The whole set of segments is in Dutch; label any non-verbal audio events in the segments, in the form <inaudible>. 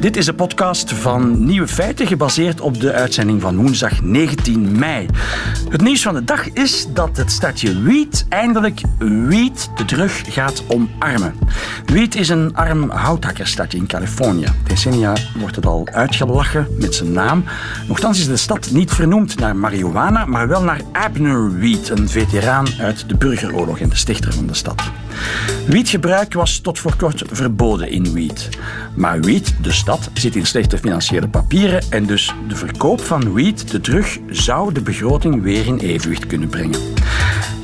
Dit is een podcast van Nieuwe Feiten, gebaseerd op de uitzending van woensdag 19 mei. Het nieuws van de dag is dat het stadje Weed eindelijk Weed de terug gaat omarmen. Weed is een arm houthakkerstadje in Californië. Decennia wordt het al uitgelachen met zijn naam. Nochtans is de stad niet vernoemd naar marihuana, maar wel naar Abner Weed, een veteraan uit de burgeroorlog en de stichter van de stad. Wietgebruik was tot voor kort verboden in Wiet. Maar Wiet, de stad, zit in slechte financiële papieren en dus de verkoop van wiet, de terug, zou de begroting weer in evenwicht kunnen brengen.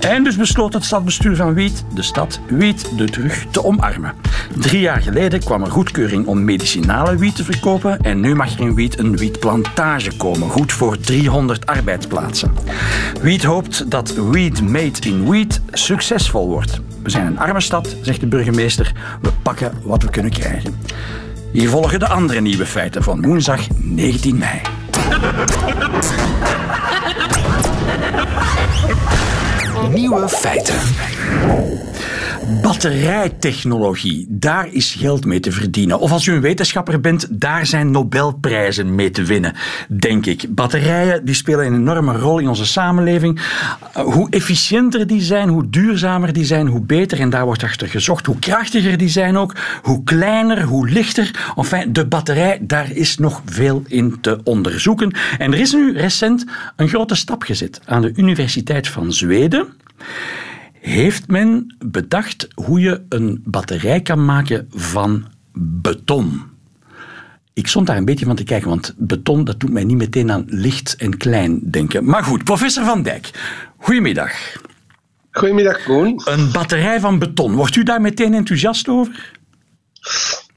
En dus besloot het stadsbestuur van Wiet, de stad Wiet, de terug te omarmen. Drie jaar geleden kwam er goedkeuring om medicinale wiet te verkopen en nu mag er in Wiet een wietplantage komen, goed voor 300 arbeidsplaatsen. Wiet hoopt dat Weed Made in Wiet succesvol wordt. We zijn een arme stad, zegt de burgemeester. We pakken wat we kunnen krijgen. Hier volgen de andere nieuwe feiten van woensdag 19 mei. Nieuwe feiten. Batterijtechnologie, daar is geld mee te verdienen. Of als u een wetenschapper bent, daar zijn Nobelprijzen mee te winnen, denk ik. Batterijen die spelen een enorme rol in onze samenleving. Uh, hoe efficiënter die zijn, hoe duurzamer die zijn, hoe beter. En daar wordt achter gezocht. Hoe krachtiger die zijn ook, hoe kleiner, hoe lichter. Enfin, de batterij, daar is nog veel in te onderzoeken. En er is nu recent een grote stap gezet aan de Universiteit van Zweden heeft men bedacht hoe je een batterij kan maken van beton. Ik stond daar een beetje van te kijken, want beton dat doet mij niet meteen aan licht en klein denken. Maar goed, professor Van Dijk, goedemiddag. Goedemiddag, Koen. Een batterij van beton, wordt u daar meteen enthousiast over?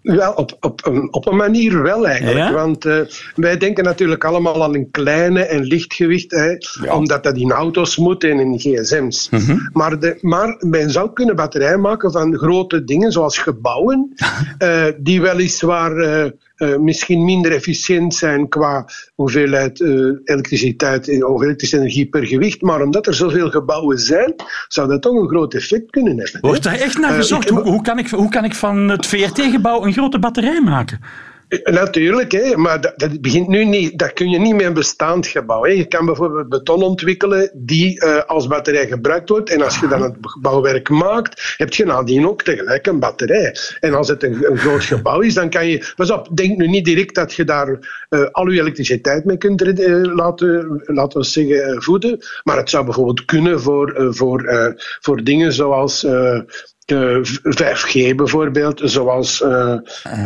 Wel, op, op, een, op een manier wel eigenlijk. Want uh, wij denken natuurlijk allemaal aan een kleine en lichtgewicht, hè, ja. omdat dat in auto's moet en in gsm's. Mm -hmm. maar, de, maar men zou kunnen batterijen maken van grote dingen, zoals gebouwen, uh, <laughs> die weliswaar uh, uh, misschien minder efficiënt zijn qua hoeveelheid uh, elektriciteit of elektrische energie per gewicht. Maar omdat er zoveel gebouwen zijn, zou dat toch een groot effect kunnen hebben. Wordt daar echt naar gezocht? Ik, hoe, hoe, kan ik, hoe kan ik van het VRT-gebouw een grote batterij maken? Natuurlijk, hè, maar dat, dat, begint nu niet, dat kun je niet met een bestaand gebouw. Hè. Je kan bijvoorbeeld beton ontwikkelen die uh, als batterij gebruikt wordt. En als je dan het bouwwerk maakt, heb je nadien ook tegelijk een batterij. En als het een, een groot gebouw is, dan kan je... Pas op, denk nu niet direct dat je daar uh, al je elektriciteit mee kunt uh, laten, laten we zeggen, voeden. Maar het zou bijvoorbeeld kunnen voor, voor, voor dingen zoals... Uh, 5G bijvoorbeeld, zoals uh,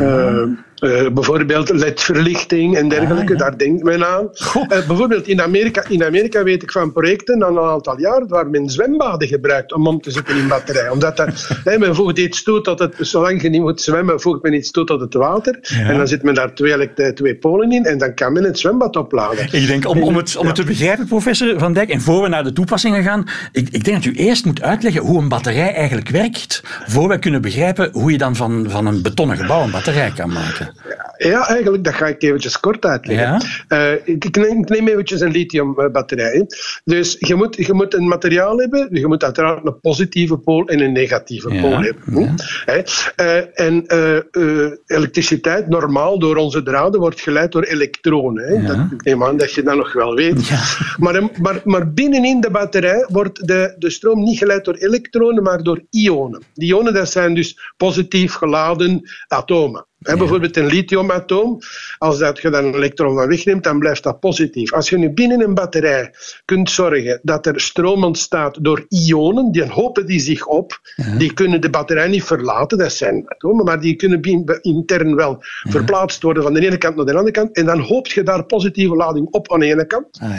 uh, uh, bijvoorbeeld LED-verlichting en dergelijke, ah, ja. daar denkt men aan. Uh, bijvoorbeeld in Amerika, in Amerika weet ik van projecten al een aantal jaar waar men zwembaden gebruikt om om te zitten in batterij. Omdat dat, <laughs> hè, men voegt iets toe tot het, zolang je niet moet zwemmen, voegt men iets toe tot het water. Ja. En dan zit men daar twee, twee polen in en dan kan men het zwembad opladen. Ik denk, om, om, het, om het te begrijpen, professor Van Dijk, en voor we naar de toepassingen gaan, ik, ik denk dat u eerst moet uitleggen hoe een batterij eigenlijk werkt, voor we kunnen begrijpen hoe je dan van, van een betonnen gebouw een batterij kan maken. Ja, eigenlijk, dat ga ik eventjes kort uitleggen. Ja? Uh, ik, neem, ik, neem, eventjes een lithiumbatterij. Dus je moet, je moet een materiaal hebben, je moet uiteraard een positieve pool en een negatieve ja, pool hebben. Ja. Uh, en uh, elektriciteit, normaal door onze draden, wordt geleid door elektronen. Dat, ik neem aan dat je dat nog wel weet. Maar, maar, maar binnenin de batterij wordt de, de stroom niet geleid door elektronen, maar door ionen. Die ionen dat zijn dus positief geladen atomen. Ja. Bijvoorbeeld een lithiumatoom, als dat je dan een elektron van wegneemt, dan blijft dat positief. Als je nu binnen een batterij kunt zorgen dat er stroom ontstaat door ionen, die hopen die zich op, ja. die kunnen de batterij niet verlaten, dat zijn atomen, maar die kunnen intern wel ja. verplaatst worden van de ene kant naar de andere kant, en dan hoop je daar positieve lading op aan de ene kant. Ah,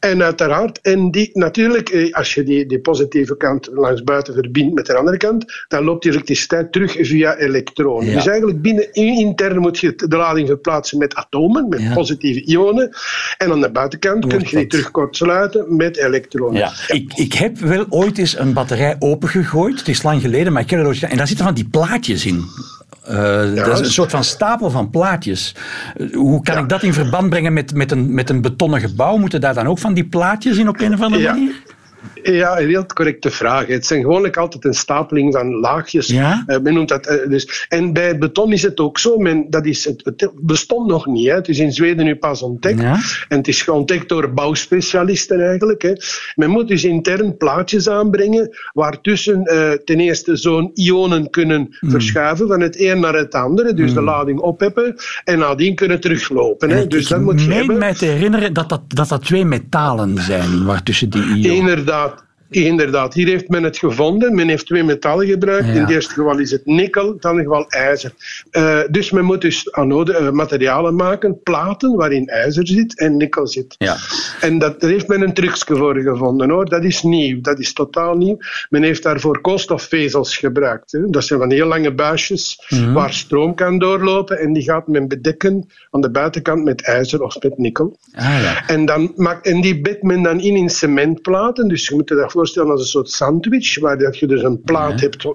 en uiteraard, en die, natuurlijk, als je die, die positieve kant langs buiten verbindt met de andere kant, dan loopt die elektriciteit terug via elektronen. Dus eigenlijk binnen intern moet je de lading verplaatsen met atomen, met ja. positieve ionen. En aan de buitenkant kun je die terug kortsluiten met elektronen. Ja. Ja. Ik, ik heb wel ooit eens een batterij opengegooid. Het is lang geleden, maar ik heb er ooit En daar zitten van die plaatjes in. Uh, ja, dat is een soort van stapel van plaatjes. Uh, hoe kan ja. ik dat in verband brengen met, met, een, met een betonnen gebouw? Moeten daar dan ook van die plaatjes in op een of andere manier? Ja, een heel correcte vraag. Het zijn gewoonlijk altijd een stapeling van laagjes. Ja? Uh, men noemt dat, uh, dus. En bij beton is het ook zo. Men, dat is het, het bestond nog niet. Hè. Het is in Zweden nu pas ontdekt. Ja? En het is ontdekt door bouwspecialisten eigenlijk. Hè. Men moet dus intern plaatjes aanbrengen waartussen uh, ten eerste zo'n ionen kunnen mm. verschuiven van het een naar het andere. Dus mm. de lading opheffen en nadien kunnen teruglopen. Hè. Dus ik dat moet je meen hebben. mij te herinneren dat dat, dat dat twee metalen zijn waartussen die ionen... Inderdaad. out Inderdaad, hier heeft men het gevonden. Men heeft twee metallen gebruikt. Ja. In het eerste geval is het nikkel, in het andere geval ijzer. Uh, dus men moet dus anode, uh, materialen maken, platen waarin ijzer zit en nikkel zit. Ja. En dat, daar heeft men een trucje voor gevonden hoor. Dat is nieuw, dat is totaal nieuw. Men heeft daarvoor koolstofvezels gebruikt. Hè. Dat zijn van heel lange buisjes Mhm. waar stroom kan doorlopen en die gaat men bedekken aan de buitenkant met ijzer of met nikkel. Ah, ja. En, dan maakt, en die bedt men dan in in cementplaten. Dus je moet je dat voorstellen als een soort sandwich, waar dat je dus een plaat Ja. hebt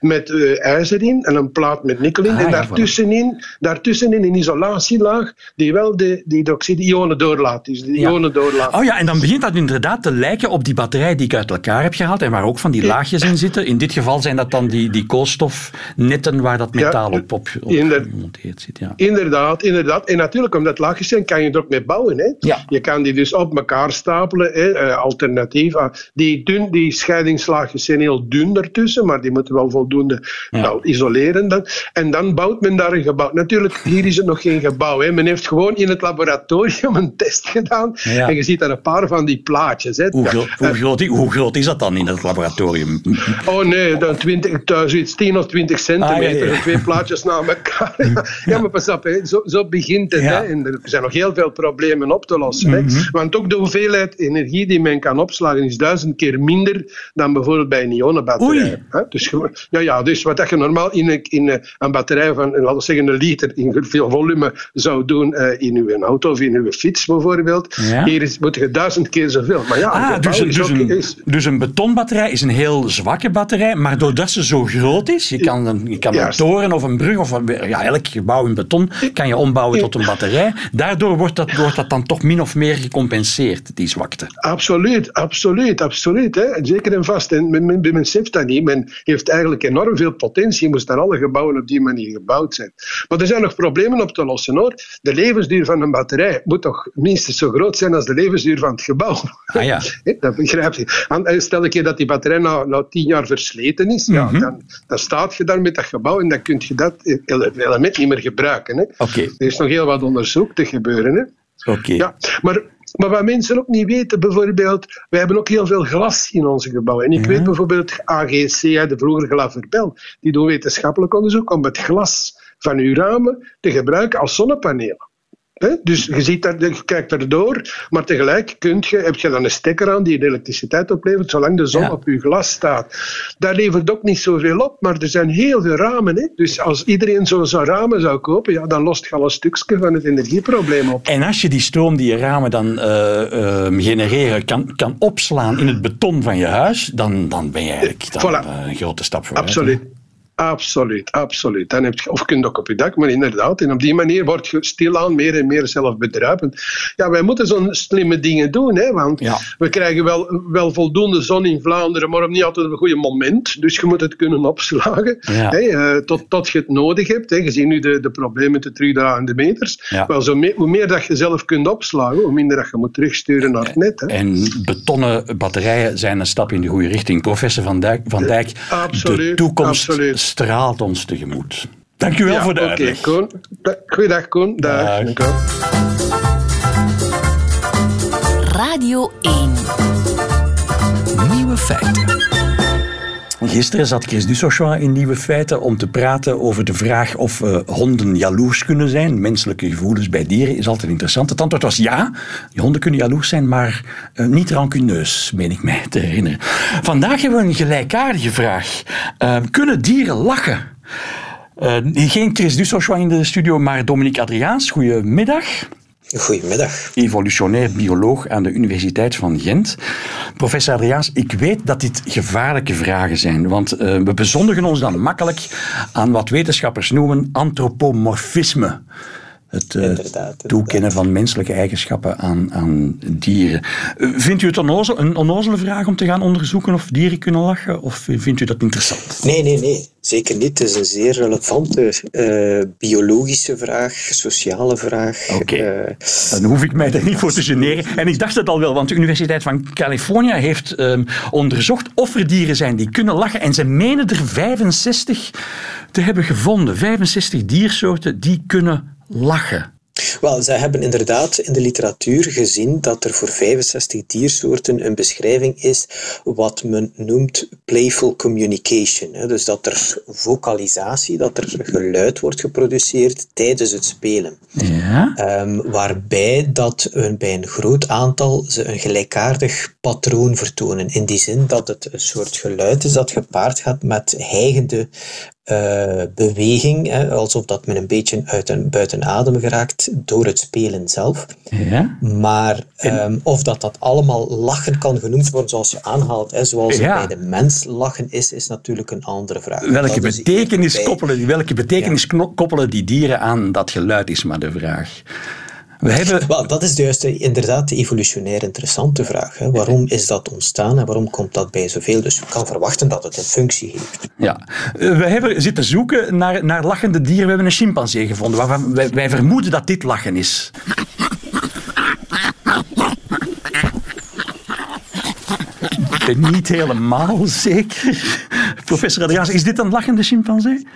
met uh, ijzer in en een plaat met nikkel in. Ah, en daartussenin, daartussenin een isolatielaag die wel de, die dioxide-ionen doorlaat. Dus de Ja. ionen doorlaat. Oh ja, en dan begint dat inderdaad te lijken op die batterij die ik uit elkaar heb gehaald en waar ook van die laagjes in zitten. In dit geval zijn dat dan die, die koolstofnetten waar dat metaal Ja, op, op, op inder- gemonteerd zit. Ja. Inderdaad, inderdaad. En natuurlijk, omdat laagjes zijn, kan je er ook mee bouwen. Hè? Ja. Je kan die dus op elkaar stapelen, hè? Uh, alternatief. Die, dun, die scheidingslaagjes zijn heel dun ertussen, maar die moeten wel voldoende Ja. wel isoleren. Dan. En dan bouwt men daar een gebouw. Natuurlijk, hier is het nog geen gebouw. Hè? Men heeft gewoon in het laboratorium een test gedaan. Ja. En je ziet daar een paar van die plaatjes. Hè? Hoe, groot, hoe groot is dat dan in het laboratorium? Oh nee, dan 20, thuis zoiets 10 of 20 centimeter, Ah, ja, twee plaatjes na elkaar. <laughs> Ja, maar pas op, hè. Zo, zo begint het. Hè. En er zijn nog heel veel problemen op te lossen. Mhm. hè. Want ook de hoeveelheid energie die men kan opslagen is duizend keer minder dan bijvoorbeeld bij een ionenbatterij. Hè. Dus, ja, ja, dus wat dat je normaal in een, in een- batterij van, laten we zeggen, een liter in veel volume zou doen eh, in uw auto of in uw fiets bijvoorbeeld, Ja. hier is, moet je duizend keer zoveel. Maar ja, Ah, gebouw dus, een- dus, een, is- dus een betonbatterij is een heel zwakke batterij, maar doordat ze zo groot is, je kan een, je kan een toren of een brug of ja, elk gebouw in beton kan je ombouwen tot een batterij. Daardoor wordt dat, wordt dat dan toch min of meer gecompenseerd, die zwakte. Absoluut, absoluut, absoluut. Hè. Zeker en vast. En men, men, men beseft dat niet. Men heeft eigenlijk enorm veel potentie. Moest dan alle gebouwen op die manier gebouwd zijn. Maar er zijn nog problemen op te lossen hoor. De levensduur van een batterij moet toch minstens zo groot zijn als de levensduur van het gebouw. Ah ja. <laughs> Dat begrijp je. En eh, Stel ik je dat die batterij na, na tien jaar versleten is, ja, Mhm. dan, dan staat je daar met dat gebouw en dan kun je dat ele- element niet meer gebruiken. Hè. Er is nog heel wat onderzoek te gebeuren. Hè. Oké. Ja, maar, maar wat mensen ook niet weten, bijvoorbeeld, wij hebben ook heel veel glas in onze gebouwen. En ik weet bijvoorbeeld AGC, de vroeger Glaverbel, die doen wetenschappelijk onderzoek om het glas van uw ramen te gebruiken als zonnepanelen. Dus je, ziet dat, je kijkt erdoor, maar tegelijk kunt je, heb je dan een stekker aan die de elektriciteit oplevert, zolang de zon Ja. op je glas staat. Daar levert ook niet zoveel op, maar er zijn heel veel ramen. Hè? Dus als iedereen zo'n zo ramen zou kopen, ja, dan lost je al een stukje van het energieprobleem op. En als je die stroom die je ramen dan eh, eh, genereren kan, kan opslaan in het beton van je huis, dan, dan ben je eigenlijk dan, Voilà. eh, een grote stap vooruit. Absoluut. Absoluut, absoluut. Dan heb je, of je kunt ook op je dak, maar inderdaad. En op die manier word je stilaan meer en meer zelfbedruipend. Ja, wij moeten zo'n slimme dingen doen, hè, want Ja. we krijgen wel, wel voldoende zon in Vlaanderen, maar op niet altijd op een goede moment. Dus je moet het kunnen opslagen Ja. hè, eh, tot, tot je het nodig hebt. Hè. Je ziet nu de, de problemen met de terugdraaiende meters. Ja. Wel, zo hoe meer dat je zelf kunt opslagen, hoe minder dat je moet terugsturen naar het net. Hè. En betonnen batterijen zijn een stap in de goede richting. Professor Van Dijk, Van Dijk de Absoluut, toekomst absoluut. Straalt ons tegemoet. Dank u wel voor de Oké, uitleg. Koen. Da- Goeiedag, Koen. Dag. Dag. Radio 1. Nieuwe feiten. Gisteren zat Chris Dussochois in Nieuwe Feiten om te praten over de vraag of eh, honden jaloers kunnen zijn. Menselijke gevoelens bij dieren is altijd interessant. Het antwoord was ja, die honden kunnen jaloers zijn, maar eh, niet rancuneus, meen ik mij te herinneren. Vandaag hebben we een gelijkaardige vraag. Eh, kunnen dieren lachen? Eh, geen Chris Dussochois in de studio, maar Dominique Adriaans. Goedemiddag Goedemiddag. evolutionair bioloog aan de Universiteit van Gent. Professor Adriaans, ik weet dat dit gevaarlijke vragen zijn, want eh, we bezondigen ons dan makkelijk aan wat wetenschappers noemen antropomorfisme. Het uh, toekennen van menselijke eigenschappen aan, aan dieren. vindt u het onnozel, een onnozele vraag om te gaan onderzoeken of dieren kunnen lachen? Of vindt u dat interessant? Nee, nee, nee. Zeker niet. Het is een zeer relevante uh, biologische vraag, sociale vraag. Oké, okay. dan hoef ik mij daar niet voor te generen. En ik dacht het al wel, want de Universiteit van Californië heeft um, onderzocht of er dieren zijn die kunnen lachen. En ze menen er 65 te hebben gevonden. 65 diersoorten die kunnen lachen. Wel, zij hebben inderdaad in de literatuur gezien dat er voor 65 diersoorten een beschrijving is wat men noemt playful communication. Dus dat er vocalisatie, dat er geluid wordt geproduceerd tijdens het spelen. Ja. Um, waarbij dat een, bij een groot aantal ze een gelijkaardig patroon vertonen. In die zin dat het een soort geluid is dat gepaard gaat met hijgende uh, beweging, hè, alsof dat men een beetje uit een, buiten adem geraakt door het spelen zelf. Ja. Maar um, of dat dat allemaal lachen kan genoemd worden, zoals je aanhaalt, hè, zoals ja. het bij de mens lachen is, is natuurlijk een andere vraag. Welke betekenis, koppelen, welke betekenis ja. koppelen die dieren aan dat geluid, is maar de vraag. We hebben... <laughs> Wel, dat is juist de, inderdaad de evolutionair interessante vraag. Hè. Waarom is dat ontstaan en waarom komt dat bij zoveel? Dus je kan verwachten dat het een functie heeft. Ja, eh, we hebben zitten zoeken naar, naar lachende dieren. We hebben een chimpansee gevonden waarvan wij, wij vermoeden dat dit lachen is. Ik ben niet helemaal zeker. Professor Adriaans, is dit een lachende chimpansee?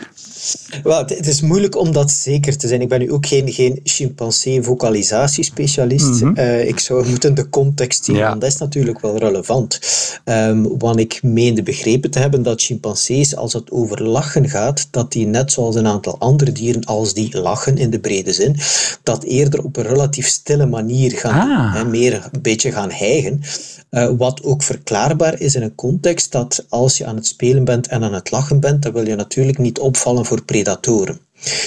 Wel, het is moeilijk om dat zeker te zijn. Ik ben nu ook geen, geen chimpansee-vocalisatiespecialist. Mm -hmm. uh, ik zou moeten de context zien, ja. want dat is natuurlijk wel relevant. Um, want ik meende begrepen te hebben dat chimpansees, als het over lachen gaat, dat die net zoals een aantal andere dieren, als die lachen in de brede zin, dat eerder op een relatief stille manier gaan, ah. hè, meer een beetje gaan hijgen. Uh, wat ook verklaarbaar is in een context dat als je aan het spelen bent en aan het lachen bent, dan wil je natuurlijk niet opvallen voor predatoren.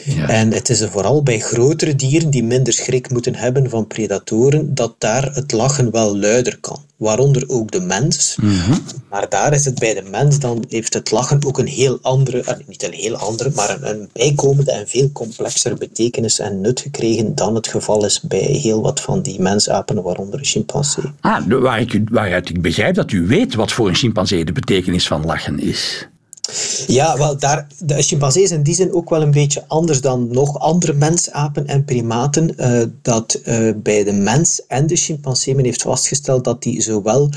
Ja. En het is er vooral bij grotere dieren die minder schrik moeten hebben van predatoren, dat daar het lachen wel luider kan. Waaronder ook de mens. Mm -hmm. Maar daar is het bij de mens, dan heeft het lachen ook een heel andere, eh, niet een heel andere, maar een, een bijkomende en veel complexere betekenis en nut gekregen dan het geval is bij heel wat van die mensapen, waaronder een chimpansee. Ah, waar ik, waaruit ik begrijp dat u weet wat voor een chimpansee de betekenis van lachen is. Ja, wel, daar, de chimpansees zijn in die zin ook wel een beetje anders dan nog andere mensapen en primaten. Uh, dat uh, bij de mens en de chimpansee men heeft vastgesteld dat die zowel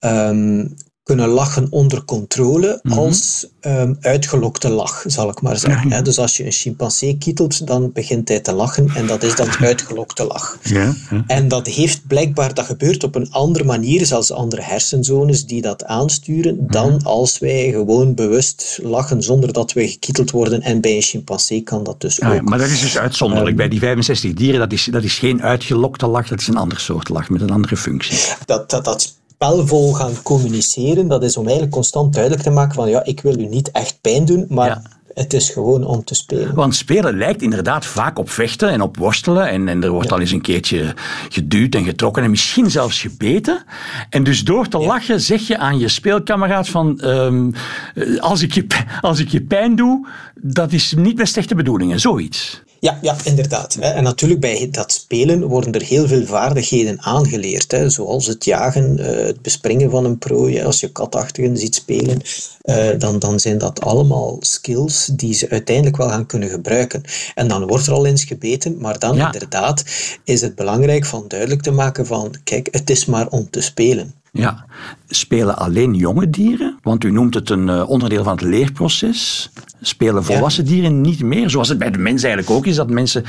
um, kunnen lachen onder controle Mhm. als um, uitgelokte lach, zal ik maar zeggen. Ja. Dus als je een chimpansee kietelt, dan begint hij te lachen en dat is dan uitgelokte lach. Ja, ja. En dat heeft blijkbaar, dat gebeurt op een andere manier, zelfs andere hersenzones die dat aansturen, Mhm. dan als wij gewoon bewust lachen zonder dat we gekieteld worden. En bij een chimpansee kan dat dus ook. maar dat is dus uitzonderlijk. Ehm. Bij die 65 dieren, dat is, dat is geen uitgelokte lach, dat is een ander soort lach met een andere functie. Dat, dat, dat spelvol gaan communiceren, dat is om eigenlijk constant duidelijk te maken van ja, ik wil u niet echt pijn doen, maar Ja. het is gewoon om te spelen. Want spelen lijkt inderdaad vaak op vechten en op worstelen. En, en er wordt al eens een keertje geduwd en getrokken en misschien zelfs gebeten. En dus door te lachen zeg je aan je speelkameraad van... ehm, eh, als, ik je, als ik je pijn doe, dat is niet met slechte bedoelingen. Zoiets. Ja, ja, inderdaad. En natuurlijk bij dat spelen worden er heel veel vaardigheden aangeleerd. Hè. Zoals het jagen, eh, het bespringen van een prooi. Als je katachtigen ziet spelen, eh, dan, dan zijn dat allemaal skills die ze uiteindelijk wel gaan kunnen gebruiken. En dan wordt er al eens gebeten, maar dan Ja. inderdaad is het belangrijk van duidelijk te maken van kijk, het is maar om te spelen. Ja. Spelen alleen jonge dieren? Want u noemt het een eh, onderdeel van het leerproces. Spelen volwassen dieren niet meer? Zoals het bij de mens eigenlijk ook is, dat mensen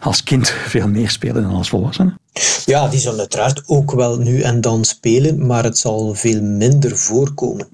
als kind <laughs> veel meer spelen dan als volwassenen. Ja, die zullen uiteraard ook wel nu en dan spelen, maar het zal veel minder voorkomen.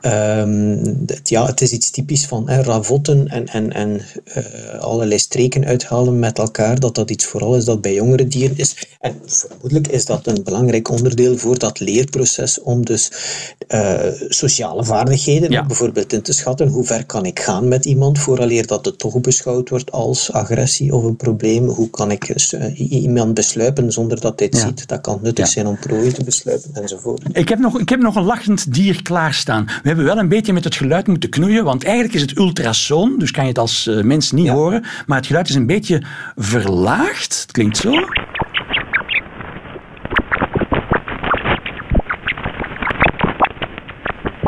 Ehm, het- ja, het is iets typisch van hè, ravotten en, en, en eh, allerlei streken uithalen met elkaar, dat dat iets vooral is dat bij jongere dieren is. En vermoedelijk is dat een belangrijk onderdeel voor dat leerproces om dus dus uh, sociale vaardigheden, ja. bijvoorbeeld in te schatten hoe ver kan ik gaan met iemand vooraleer dat het toch beschouwd wordt als agressie of een probleem. Hoe kan ik uh, iemand besluipen zonder dat hij het ziet? Dat kan nuttig zijn om prooien te besluipen enzovoort. Ik heb, nog, ik heb nog een lachend dier klaarstaan. We hebben wel een beetje met het geluid moeten knoeien, want eigenlijk is het ultrasoon, dus kan je het als uh, mens niet horen, maar het geluid is een beetje verlaagd. Het klinkt zo.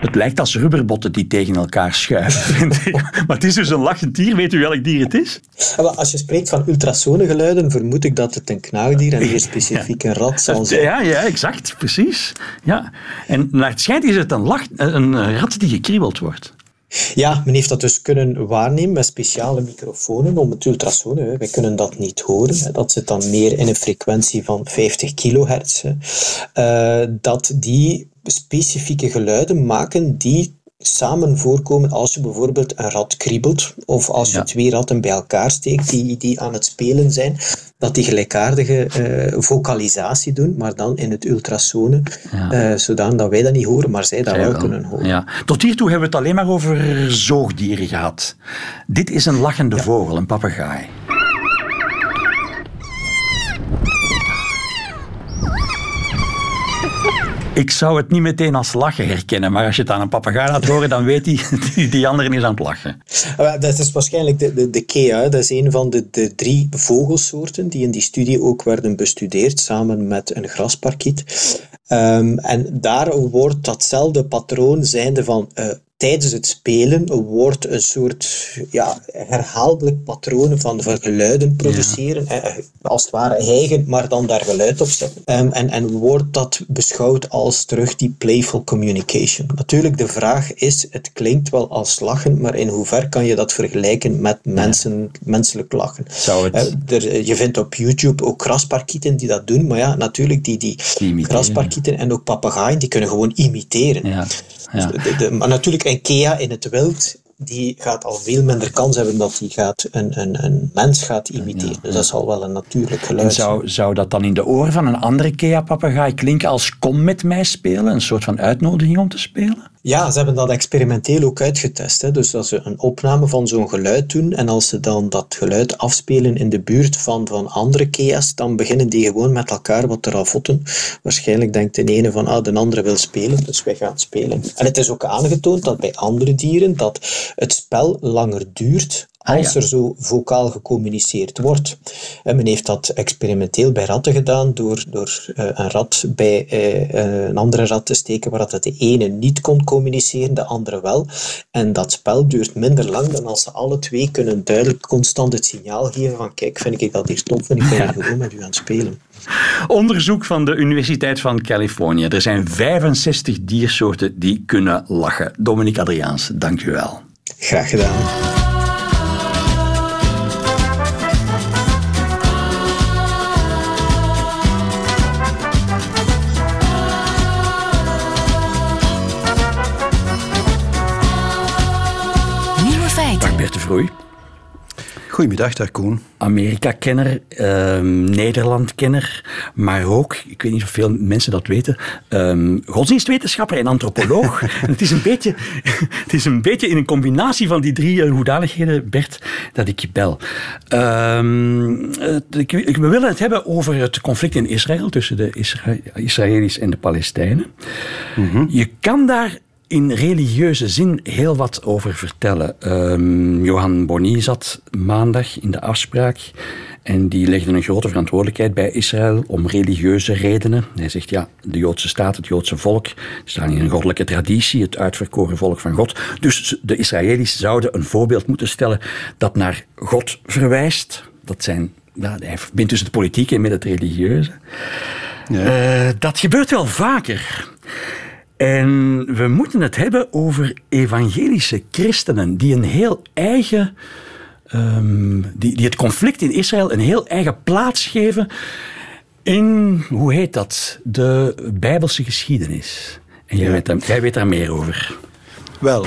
Het lijkt als rubberbotten die tegen elkaar schuiven. <laughs> maar het is dus een lachend dier. Weet u welk dier het is? Als je spreekt van ultrasonengeluiden, vermoed ik dat het een knaagdier en meer specifiek een rat zal zijn. Ja, ja, exact. Precies. Ja. En naar het schijnt is het een, lach, een rat die gekriebeld wordt. Ja, men heeft dat dus kunnen waarnemen met speciale microfoons om het ultrasonen. Wij kunnen dat niet horen. Dat zit dan meer in een frequentie van 50 kilohertz. Uh, dat die specifieke geluiden maken die samen voorkomen als je bijvoorbeeld een rat kriebelt of als je twee ratten bij elkaar steekt die, die aan het spelen zijn, dat die gelijkaardige uh, vocalisatie doen, maar dan in het ultrasone, ja. uh, zodat wij dat niet horen, maar zij dat wel, kunnen horen. Ja. Tot hiertoe hebben we het alleen maar over zoogdieren gehad. Dit is een lachende vogel, een papegaai. Ik zou het niet meteen als lachen herkennen, maar als je het aan een papegaai laat horen, dan weet hij, <laughs> die, die andere is aan het lachen. Dat is waarschijnlijk de, de, de kea. Dat is een van de, de drie vogelsoorten die in die studie ook werden bestudeerd, samen met een grasparkiet. Um, en daar wordt datzelfde patroon zijnde van uh, tijdens het spelen wordt een soort ja, herhaaldelijk patroon van, van geluiden produceren. Als het ware hijgen, maar dan daar geluid op zetten. Um, en, en wordt dat beschouwd als terug die playful communication. Natuurlijk, de vraag is, het klinkt wel als lachen, maar in hoever kan je dat vergelijken met mensen, menselijk lachen? Zou het... Uh, er, je vindt op YouTube ook grasparkieten die dat doen, maar ja, natuurlijk, die, die, die grasparkieten en ook papegaaien, die kunnen gewoon imiteren. Ja. Ja. Dus maar natuurlijk, een Kea in het wild die gaat al veel minder kans hebben dat hij gaat een, een, een mens gaat imiteren. Dus dat zal wel een natuurlijk geluid zijn. Zou, zou dat dan in de oren van een andere Kea-papegaai klinken als kom met mij spelen? Een soort van uitnodiging om te spelen? Ja, ze hebben dat experimenteel ook uitgetest. Hè. Dus als ze een opname van zo'n geluid doen en als ze dan dat geluid afspelen in de buurt van, van andere Kea's, dan beginnen die gewoon met elkaar wat te ravotten. Waarschijnlijk denkt de ene van, ah, de andere wil spelen, dus wij gaan spelen. En het is ook aangetoond dat bij andere dieren dat het spel langer duurt Ah, als er zo vocaal gecommuniceerd wordt. En men heeft dat experimenteel bij ratten gedaan door, door uh, een rat bij uh, een andere rat te steken waar dat de ene niet kon communiceren, de andere wel. En dat spel duurt minder lang dan als ze alle twee kunnen duidelijk constant het signaal geven van kijk, vind ik dat hier tof en ik ben ja. gewoon met u aan het spelen. Onderzoek van de Universiteit van Californië. Er zijn 65 diersoorten die kunnen lachen. Dominique Adriaans, dank u wel. Graag gedaan. Goedemiddag, daar Koen. Amerika-kenner, uh, Nederland-kenner, maar ook, ik weet niet of veel mensen dat weten, um, godsdienstwetenschapper en antropoloog. en <laughs> het is, een beetje, <laughs> het is een beetje in een combinatie van die drie uh, hoedanigheden, Bert, dat ik je bel. Ik, we willen het hebben over het conflict in Israël tussen de Isra Israëli's en de Palestijnen. Mm -hmm. Je kan daar in religieuze zin heel wat over vertellen. Um, Johan Bonny zat maandag in de afspraak en die legde een grote verantwoordelijkheid bij Israël om religieuze redenen. Hij zegt ja, de Joodse staat, het Joodse volk, staan in een goddelijke traditie, het uitverkoren volk van God. Dus de Israëli's zouden een voorbeeld moeten stellen dat naar God verwijst. Dat zijn, ja, hij verbindt dus het politieke met het religieuze. Ja. Uh, dat gebeurt wel vaker. En we moeten het hebben over evangelische christenen die een heel eigen. Um, die, die het conflict in Israël een heel eigen plaats geven in, hoe heet dat, de Bijbelse geschiedenis. En jij, ja. weet, daar, jij weet daar meer over. Wel,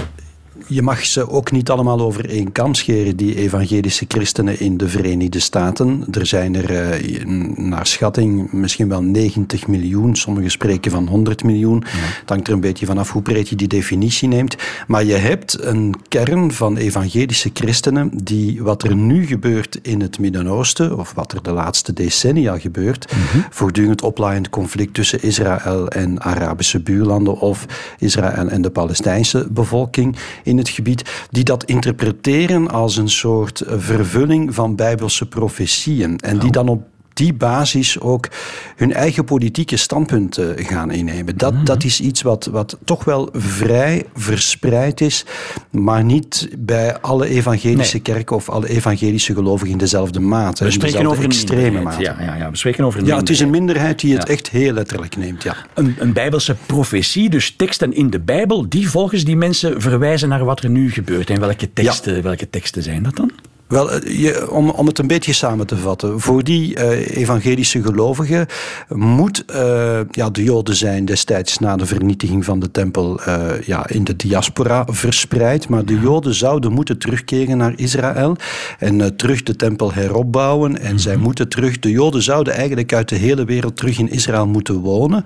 je mag ze ook niet allemaal over één kam scheren, die evangelische christenen in de Verenigde Staten. Er zijn er uh, naar schatting misschien wel 90 miljoen, sommigen spreken van 100 miljoen. Ja. Het hangt er een beetje vanaf hoe breed je die definitie neemt. Maar je hebt een kern van evangelische christenen die wat er nu gebeurt in het Midden-Oosten, of wat er de laatste decennia gebeurt, mm voortdurend oplaaiend conflict tussen Israël en Arabische buurlanden of Israël en de Palestijnse bevolking in het gebied, die dat interpreteren als een soort vervulling van bijbelse profetieën. En die oh. dan op die basis ook hun eigen politieke standpunten gaan innemen. Dat, mhm. dat is iets wat, wat toch wel vrij verspreid is, maar niet bij alle evangelische kerken of alle evangelische gelovigen in dezelfde mate. We spreken over een extreme mate. Ja, ja, ja, we spreken over een ja, het is een minderheid die het echt heel letterlijk neemt. Ja. Een, een bijbelse profetie, dus teksten in de Bijbel, die volgens die mensen verwijzen naar wat er nu gebeurt. En welke teksten, welke teksten zijn dat dan? Wel, eh, je, om, om het een beetje samen te vatten. Voor die uh, evangelische gelovigen moet uh, ja, de Joden zijn destijds na de vernietiging van de tempel uh, ja, in de diaspora verspreid. Maar de Joden zouden moeten terugkeren naar Israël en terug de tempel heropbouwen. En zij mhm. moeten terug, de Joden zouden eigenlijk uit de hele wereld terug in Israël moeten wonen.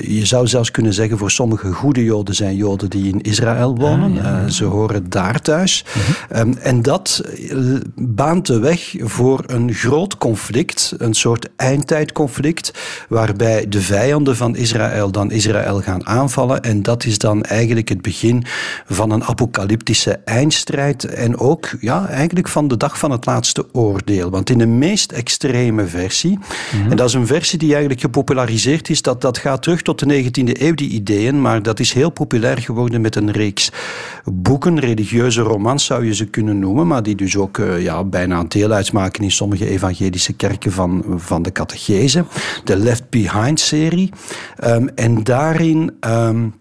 je zou zelfs kunnen zeggen, voor sommige goede Joden zijn Joden die in Israël wonen. Ah, ze horen daar thuis. Mhm. Um, en dat baant de weg voor een groot conflict, een soort eindtijdconflict, waarbij de vijanden van Israël dan Israël gaan aanvallen. En dat is dan eigenlijk het begin van een apocalyptische eindstrijd en ook ja, eigenlijk van de dag van het laatste oordeel. Want in de meest extreme versie, mhm. en dat is een versie die eigenlijk gepopulariseerd is, dat, dat gaat terug tot de 19e eeuw, die ideeën, maar dat is heel populair geworden met een reeks boeken, religieuze romans zou je ze kunnen noemen, maar die dus ook uh, ja, bijna deel uitmaken in sommige evangelische kerken van, van de catechese. De Left Behind-serie. Um, en daarin um,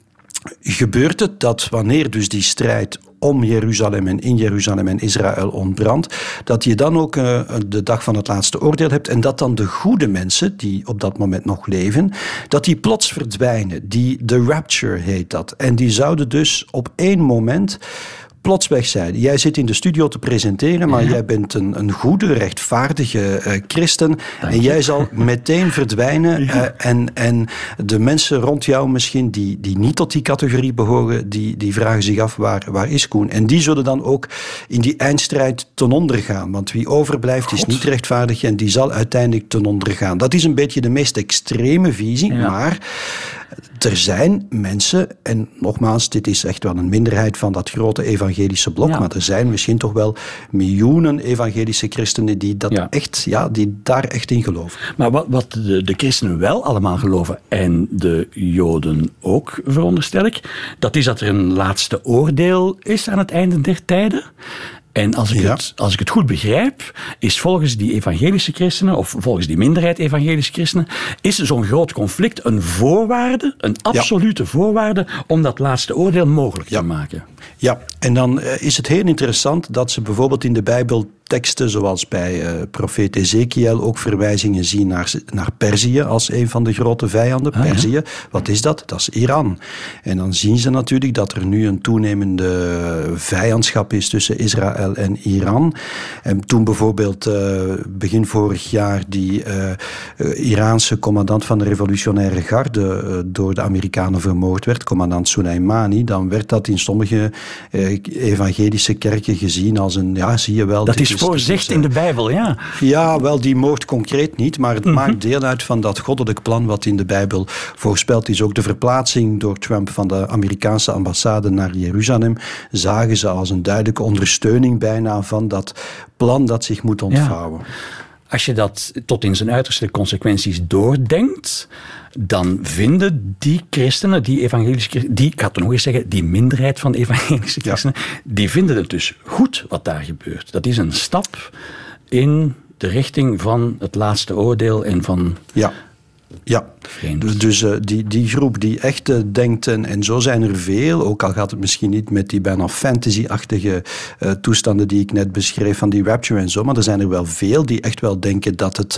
gebeurt het dat wanneer dus die strijd om Jeruzalem en in Jeruzalem en Israël ontbrandt, dat je dan ook uh, de dag van het laatste oordeel hebt en dat dan de goede mensen die op dat moment nog leven, dat die plots verdwijnen. Die, de rapture heet dat. En die zouden dus op één moment plots weg zijn. Jij zit in de studio te presenteren, maar jij bent een, een goede, rechtvaardige uh, christen. en jij zal <laughs> meteen verdwijnen. Uh, en, en de mensen rond jou misschien, die, die niet tot die categorie behoren, die, die vragen zich af, waar, waar is Koen? En die zullen dan ook in die eindstrijd ten onder gaan. Want wie overblijft is niet rechtvaardig en die zal uiteindelijk ten onder gaan. Dat is een beetje de meest extreme visie, maar er zijn mensen, en nogmaals, dit is echt wel een minderheid van dat grote evangelische blok, maar er zijn misschien toch wel miljoenen evangelische christenen die, dat Echt, ja, die daar echt in geloven. Maar wat, wat de, de, christenen wel allemaal geloven, en de Joden ook, veronderstel ik, dat is dat er een laatste oordeel is aan het einde der tijden. En als ik, het, als ik het goed begrijp, is volgens die evangelische christenen, of volgens die minderheid evangelische christenen, is zo'n groot conflict een voorwaarde, een absolute voorwaarde, om dat laatste oordeel mogelijk te maken. Ja, en dan eh, is het heel interessant dat ze bijvoorbeeld in de Bijbel teksten, zoals bij uh, profeet Ezekiel, ook verwijzingen zien naar, naar Perzië als een van de grote vijanden. Ah, Perzië, wat is dat? Dat is Iran. En dan zien ze natuurlijk dat er nu een toenemende vijandschap is tussen Israël en Iran. En toen bijvoorbeeld uh, begin vorig jaar die uh, Iraanse commandant van de revolutionaire garde door de Amerikanen vermoord werd, commandant Soleimani, dan werd dat in sommige evangelische kerken gezien als een, ja, zie je wel... Dat is voorzicht in de Bijbel, ja. Ja, wel die moord concreet niet, maar het mhm. maakt deel uit van dat goddelijk plan wat in de Bijbel voorspeld is. Ook de verplaatsing door Trump van de Amerikaanse ambassade naar Jeruzalem zagen ze als een duidelijke ondersteuning bijna van dat plan dat zich moet ontvouwen. Als je dat tot in zijn uiterste consequenties doordenkt, dan vinden die christenen, die evangelische die, ik ga het nog eens zeggen, die minderheid van evangelische christenen, die vinden het dus goed wat daar gebeurt. Dat is een stap in de richting van het laatste oordeel en van... Ja. Ja, Dus, dus die, die groep die echt denkt, en, en zo zijn er veel, ook al gaat het misschien niet met die bijna fantasy-achtige toestanden die ik net beschreef van die rapture en zo, maar er zijn er wel veel die echt wel denken dat het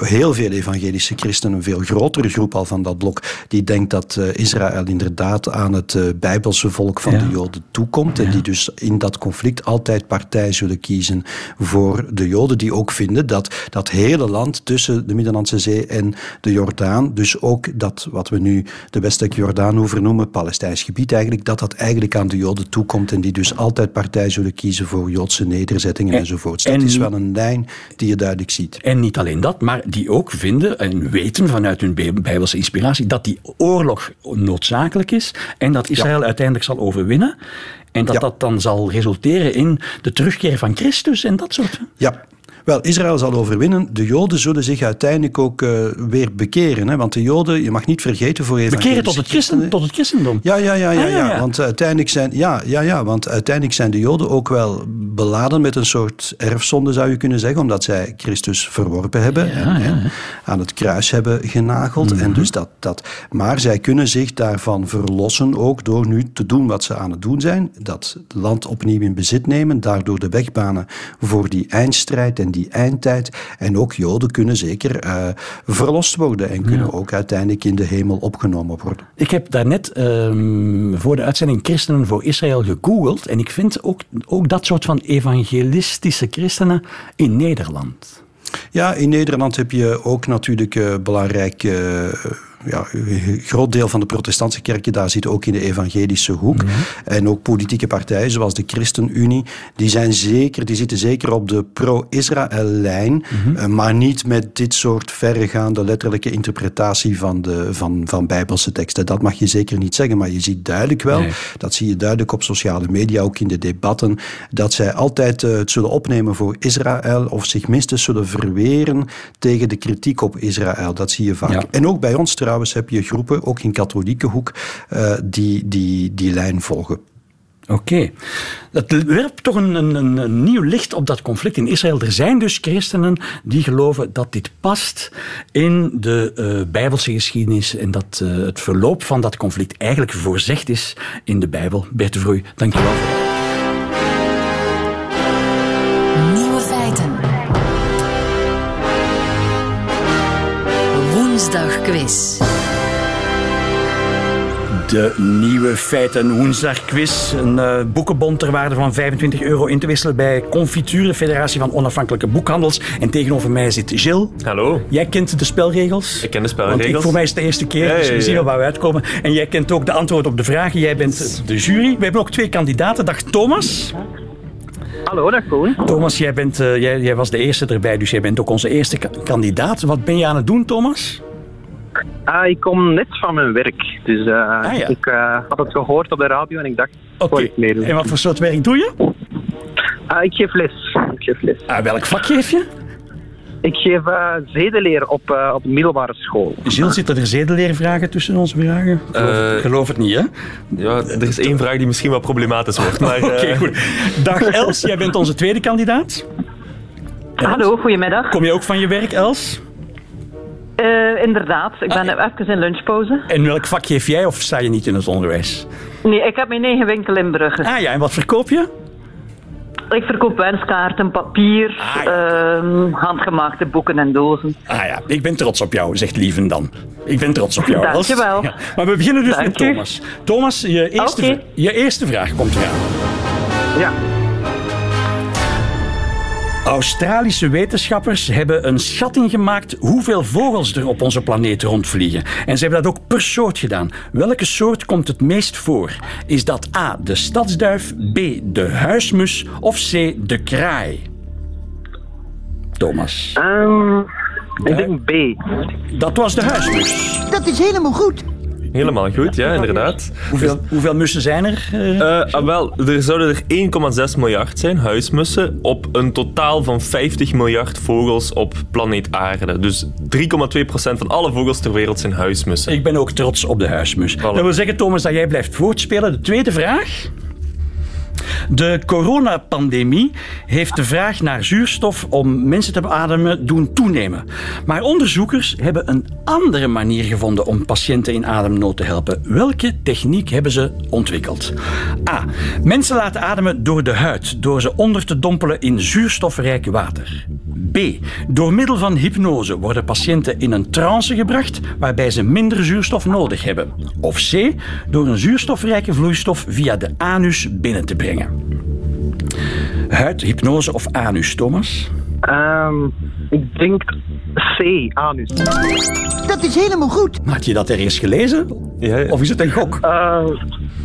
heel veel evangelische christenen, een veel grotere groep al van dat blok, die denkt dat Israël inderdaad aan het bijbelse volk van de Joden toekomt en die dus in dat conflict altijd partij zullen kiezen voor de Joden, die ook vinden dat dat hele land tussen de Middellandse Zee en de Jordaan, dus ook dat wat we nu de westelijke Jordaan noemen, Palestijns gebied eigenlijk, dat dat eigenlijk aan de Joden toekomt en die dus altijd partij zullen kiezen voor Joodse nederzettingen en, enzovoort. Dat is wel een lijn die je duidelijk ziet. En niet alleen dat, maar die ook vinden en weten vanuit hun bijbelse inspiratie dat die oorlog noodzakelijk is en dat Israël uiteindelijk zal overwinnen. En dat dat dan zal resulteren in de terugkeer van Christus en dat soort. Ja, wel, Israël zal overwinnen. De Joden zullen zich uiteindelijk ook uh, weer bekeren. Hè? Want de Joden, je mag niet vergeten voor even. Bekeren tot het, christen, tot het christendom? Ja, ja, ja, ja, ah, ja, ja. Want uiteindelijk zijn, ja, ja, ja, want uiteindelijk zijn de Joden ook wel beladen met een soort erfzonde, zou je kunnen zeggen. Omdat zij Christus verworpen hebben. en, aan het kruis hebben genageld. En mhm. dus dat, dat, maar zij kunnen zich daarvan verlossen ook door nu te doen wat ze aan het doen zijn. Dat land opnieuw in bezit nemen. Daardoor de wegbanen voor die eindstrijd en die eindtijd. En ook Joden kunnen zeker uh, verlost worden en kunnen ook uiteindelijk in de hemel opgenomen worden. Ik heb daarnet um, voor de uitzending Christenen voor Israël gegoogeld en ik vind ook, ook dat soort van evangelistische christenen in Nederland. Ja, in Nederland heb je ook natuurlijk uh, belangrijk. Uh, ja, een groot deel van de protestantse kerken daar zit ook in de evangelische hoek. Mhm. En ook politieke partijen zoals de ChristenUnie, die, zijn zeker, die zitten zeker op de pro-Israël-lijn, mhm. eh, maar niet met dit soort verregaande letterlijke interpretatie van, de, van, van bijbelse teksten. Dat mag je zeker niet zeggen, maar je ziet duidelijk wel, dat zie je duidelijk op sociale media, ook in de debatten, dat zij altijd uh, het zullen opnemen voor Israël of zich minstens zullen verweren tegen de kritiek op Israël. Dat zie je vaak. En ook bij ons trouwens trouwens heb je groepen, ook in katholieke hoek, uh, die, die die lijn volgen. Oké. Dat werpt toch een, een, een, nieuw licht op dat conflict in Israël. Er zijn dus christenen die geloven dat dit past in de uh, Bijbelse geschiedenis en dat uh, het verloop van dat conflict eigenlijk voorzegd is in de Bijbel. Bert Vroei, dank De nieuwe feiten woensdagquiz. Een uh, boekenbon ter waarde van 25 euro in te wisselen bij Confiture, de Federatie van Onafhankelijke Boekhandels. En tegenover mij zit Gilles. Hallo. Jij kent de spelregels. Ik ken de spelregels. Want voor mij is het de eerste keer, ja, dus we zien wel waar we uitkomen. En jij kent ook de antwoorden op de vragen. Jij bent de jury. We hebben ook twee kandidaten. Dag Thomas. Hallo, dag Koen. Thomas, jij, bent, uh, jij, jij was de eerste erbij, dus jij bent ook onze eerste kandidaat. Wat ben je aan het doen, Thomas? Ah, ik kom net van mijn werk. Dus uh, ah, ja. ik uh, had het gehoord op de radio en ik dacht, Oké. Okay. En wat voor soort werk doe je? Ah, ik geef les. Ik geef les. Ah, welk vak geef je? Ik geef uh, zedeleer op, uh, op middelbare school. Gilles, zitten er zedeleervragen tussen onze vragen? Uh, geloof het niet, hè? Ja, er is één vraag die misschien wel problematisch wordt. <laughs> Oké, goed. Dag Els, jij bent onze tweede kandidaat. Els. Hallo, goedemiddag. Kom je ook van je werk, Els? Uh, inderdaad, ik ben ah, even in lunchpauze. En welk vak geef jij of sta je niet in het onderwijs? Nee, ik heb mijn eigen winkel in Brugge. Ah ja, en wat verkoop je? Ik verkoop wenskaarten, papier, ah, ja. uh, handgemaakte boeken en dozen. Ah ja, ik ben trots op jou, zegt Lieven dan. Ik ben trots op jou. Dankjewel. Ja. Maar we beginnen dus met Thomas. Thomas, je eerste, okay. je eerste vraag komt eraan. Ja. Australische wetenschappers hebben een schatting gemaakt hoeveel vogels er op onze planeet rondvliegen. En ze hebben dat ook per soort gedaan. Welke soort komt het meest voor? Is dat A, de stadsduif, B, de huismus of C, de kraai? Thomas. Um, ik denk B. Dat was de huismus. Dat is helemaal goed. Helemaal goed, ja, inderdaad. Hoeveel, hoeveel mussen zijn er? Uh, wel, er zouden er 1,6 miljard zijn, huismussen, op een totaal van 50 miljard vogels op planeet Aarde. Dus 3,2% van alle vogels ter wereld zijn huismussen. Ik ben ook trots op de huismus. Dat wil zeggen, Thomas, dat jij blijft voortspelen. De tweede vraag. De coronapandemie heeft de vraag naar zuurstof om mensen te beademen doen toenemen. Maar onderzoekers hebben een andere manier gevonden om patiënten in ademnood te helpen. Welke techniek hebben ze ontwikkeld? A. Mensen laten ademen door de huid, door ze onder te dompelen in zuurstofrijk water. B. Door middel van hypnose worden patiënten in een trance gebracht waarbij ze minder zuurstof nodig hebben. Of C. Door een zuurstofrijke vloeistof via de anus binnen te brengen. Huid, hypnose of anus, Thomas? Um, ik denk C, anus. Dat is helemaal goed. Had je dat ergens gelezen? Ja, Of is het een gok? Uh,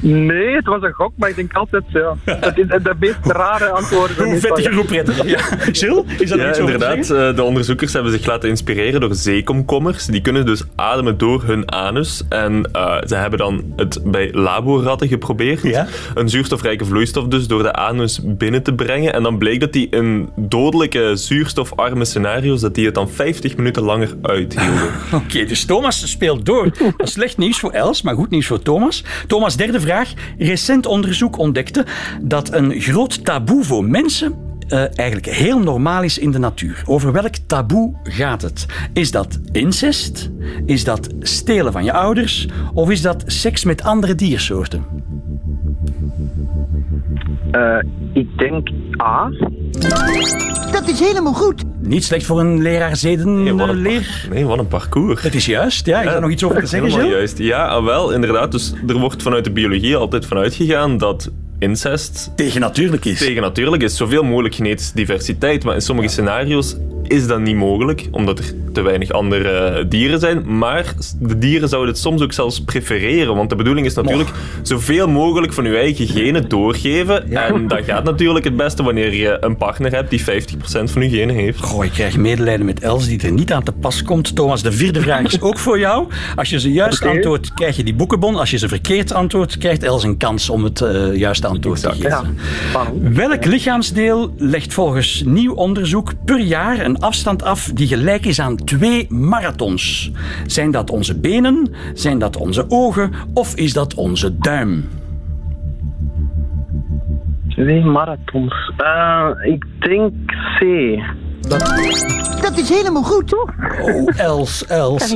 nee, het was een gok, maar ik denk altijd, ja. <laughs> Dat is de meest rare antwoorden. Hoe vettig hoe prettig. Ja. Jill, is dat ja, iets inderdaad. Uh, de onderzoekers hebben zich laten inspireren door zeekomkommers. Die kunnen dus ademen door hun anus. En uh, ze hebben dan het bij laboratten geprobeerd. Ja? Een zuurstofrijke vloeistof dus door de anus binnen te brengen. En dan bleek dat die in dodelijke zuurstofarme scenario's, dat die het dan 50 minuten langer uithielden. <laughs> Oké, okay, dus Thomas speelt door. Dat is slecht nieuws voor Els, maar goed nieuws voor Thomas. Thomas, derde vraag. Recent onderzoek ontdekte dat een groot taboe voor mensen uh, eigenlijk heel normaal is in de natuur. Over welk taboe gaat het? Is dat incest? Is dat stelen van je ouders? Of is dat seks met andere diersoorten? Uh, ik denk A. Dat is helemaal goed. Niet slecht voor een leraar zeden nee, wat een leer. Nee, wat een parcours. Het is juist, ja. Ik ja, nog iets over te zeggen, Helemaal juist. Ja, ah, wel, inderdaad. Dus er wordt vanuit de biologie altijd vanuit gegaan dat incest... Tegennatuurlijk is. Tegennatuurlijk is. Zoveel mogelijk genetische diversiteit. Maar in sommige scenario's is dat niet mogelijk, omdat er te weinig andere dieren zijn. Maar de dieren zouden het soms ook zelfs prefereren. Want de bedoeling is natuurlijk zoveel mogelijk van je eigen genen doorgeven. En dat gaat natuurlijk het beste wanneer je een partner hebt die 50% van je genen heeft. Goh, ik krijg medelijden met Els die er niet aan te pas komt. Thomas, de vierde vraag is ook voor jou. Als je ze juist okay. antwoordt, krijg je die boekenbon. Als je ze verkeerd antwoordt, krijgt Els een kans om het uh, juiste antwoord te geven. Welk lichaamsdeel legt volgens nieuw onderzoek per jaar een afstand af die gelijk is aan twee marathons. Zijn dat onze benen? Zijn dat onze ogen? Of is dat onze duim? Twee marathons. Uh, ik denk C. Dat, dat is helemaal goed, toch? Oh, Els, Els.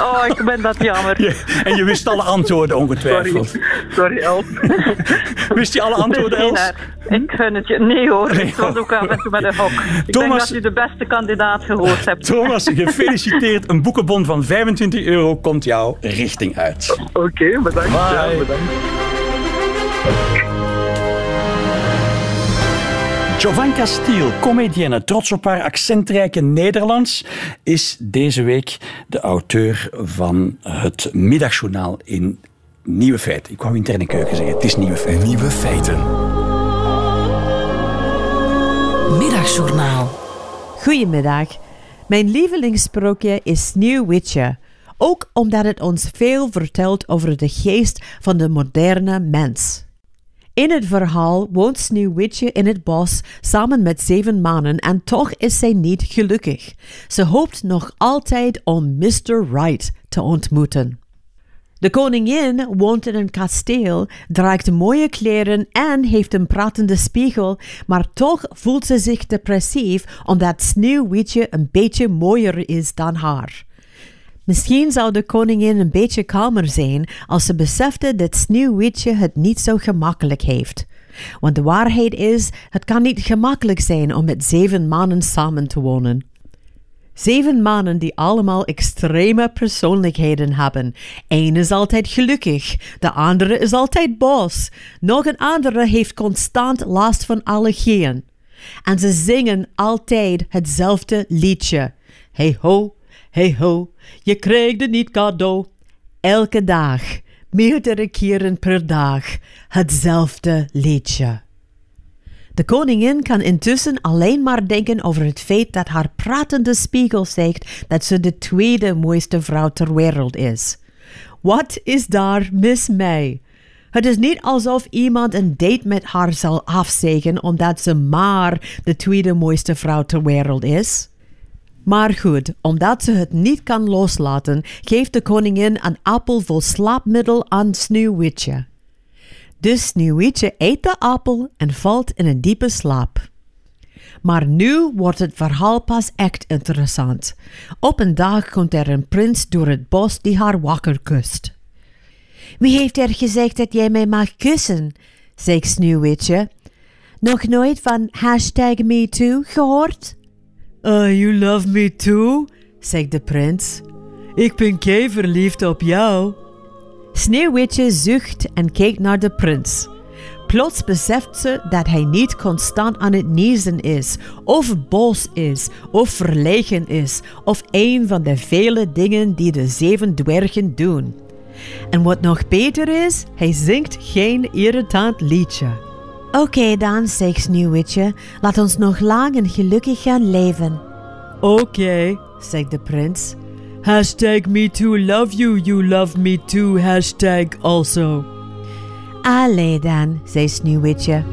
Oh, ik ben dat jammer. <laughs> en je wist alle antwoorden ongetwijfeld. Sorry, Sorry Els. <laughs> wist je alle antwoorden, Els? Ik gun het je. Nee hoor, nee, ik was ook af en toe met een hok. Ik Thomas, denk dat u de beste kandidaat gehoord hebt. Thomas, gefeliciteerd. Een boekenbon van 25 euro komt jouw richting uit. Oké, okay, bedankt. Ja, bedankt. Jovanka Stiel, comedienne, trots op haar accentrijke Nederlands, is deze week de auteur van het middagjournaal in Nieuwe Feiten. Ik wou interne keuken zeggen, het is Nieuwe Feiten. Nieuwe Feiten. Middagjournaal. Goedemiddag. Mijn lievelingssprookje is Sneeuwwitje. Ook omdat het ons veel vertelt over de geest van de moderne mens. In het verhaal woont Sneeuwwitje in het bos samen met zeven mannen en toch is zij niet gelukkig. Ze hoopt nog altijd om Mr. Right te ontmoeten. De koningin woont in een kasteel, draagt mooie kleren en heeft een pratende spiegel, maar toch voelt ze zich depressief omdat Sneeuwwitje een beetje mooier is dan haar. Misschien zou de koningin een beetje kalmer zijn als ze besefte dat Sneeuwwitje het niet zo gemakkelijk heeft. Want de waarheid is, het kan niet gemakkelijk zijn om met zeven mannen samen te wonen. Zeven mannen die allemaal extreme persoonlijkheden hebben. Eén is altijd gelukkig, de andere is altijd boos, nog een andere heeft constant last van allergieën. En ze zingen altijd hetzelfde liedje. Hey ho, Hey ho, je krijgt het niet cadeau. Elke dag, meerdere keren per dag, hetzelfde liedje. De koningin kan intussen alleen maar denken over het feit dat haar pratende spiegel zegt dat ze de tweede mooiste vrouw ter wereld is. Wat is daar mis mee? Het is niet alsof iemand een date met haar zal afzeggen omdat ze maar de tweede mooiste vrouw ter wereld is. Maar goed, omdat ze het niet kan loslaten, geeft de koningin een appel vol slaapmiddel aan Sneeuwwitje. Dus Sneeuwwitje eet de appel en valt in een diepe slaap. Maar nu wordt het verhaal pas echt interessant. Op een dag komt er een prins door het bos die haar wakker kust. Wie heeft er gezegd dat jij mij mag kussen? zegt Sneeuwwitje. Nog nooit van hashtag MeToo gehoord? Uh, you love me too, zegt de prins. Ik ben kei verliefd op jou. Sneeuwwitje zucht en kijkt naar de prins. Plots beseft ze dat hij niet constant aan het niezen is, of boos is, of verlegen is, of een van de vele dingen die de zeven dwergen doen. En wat nog beter is, hij zingt geen irritant liedje. Oké dan, zegt Sneeuwwitje, laat ons nog lang en gelukkig gaan leven. Oké, zegt de prins. Hashtag me too love you, you love me too, hashtag also. Allee dan, zei Sneeuwwitje.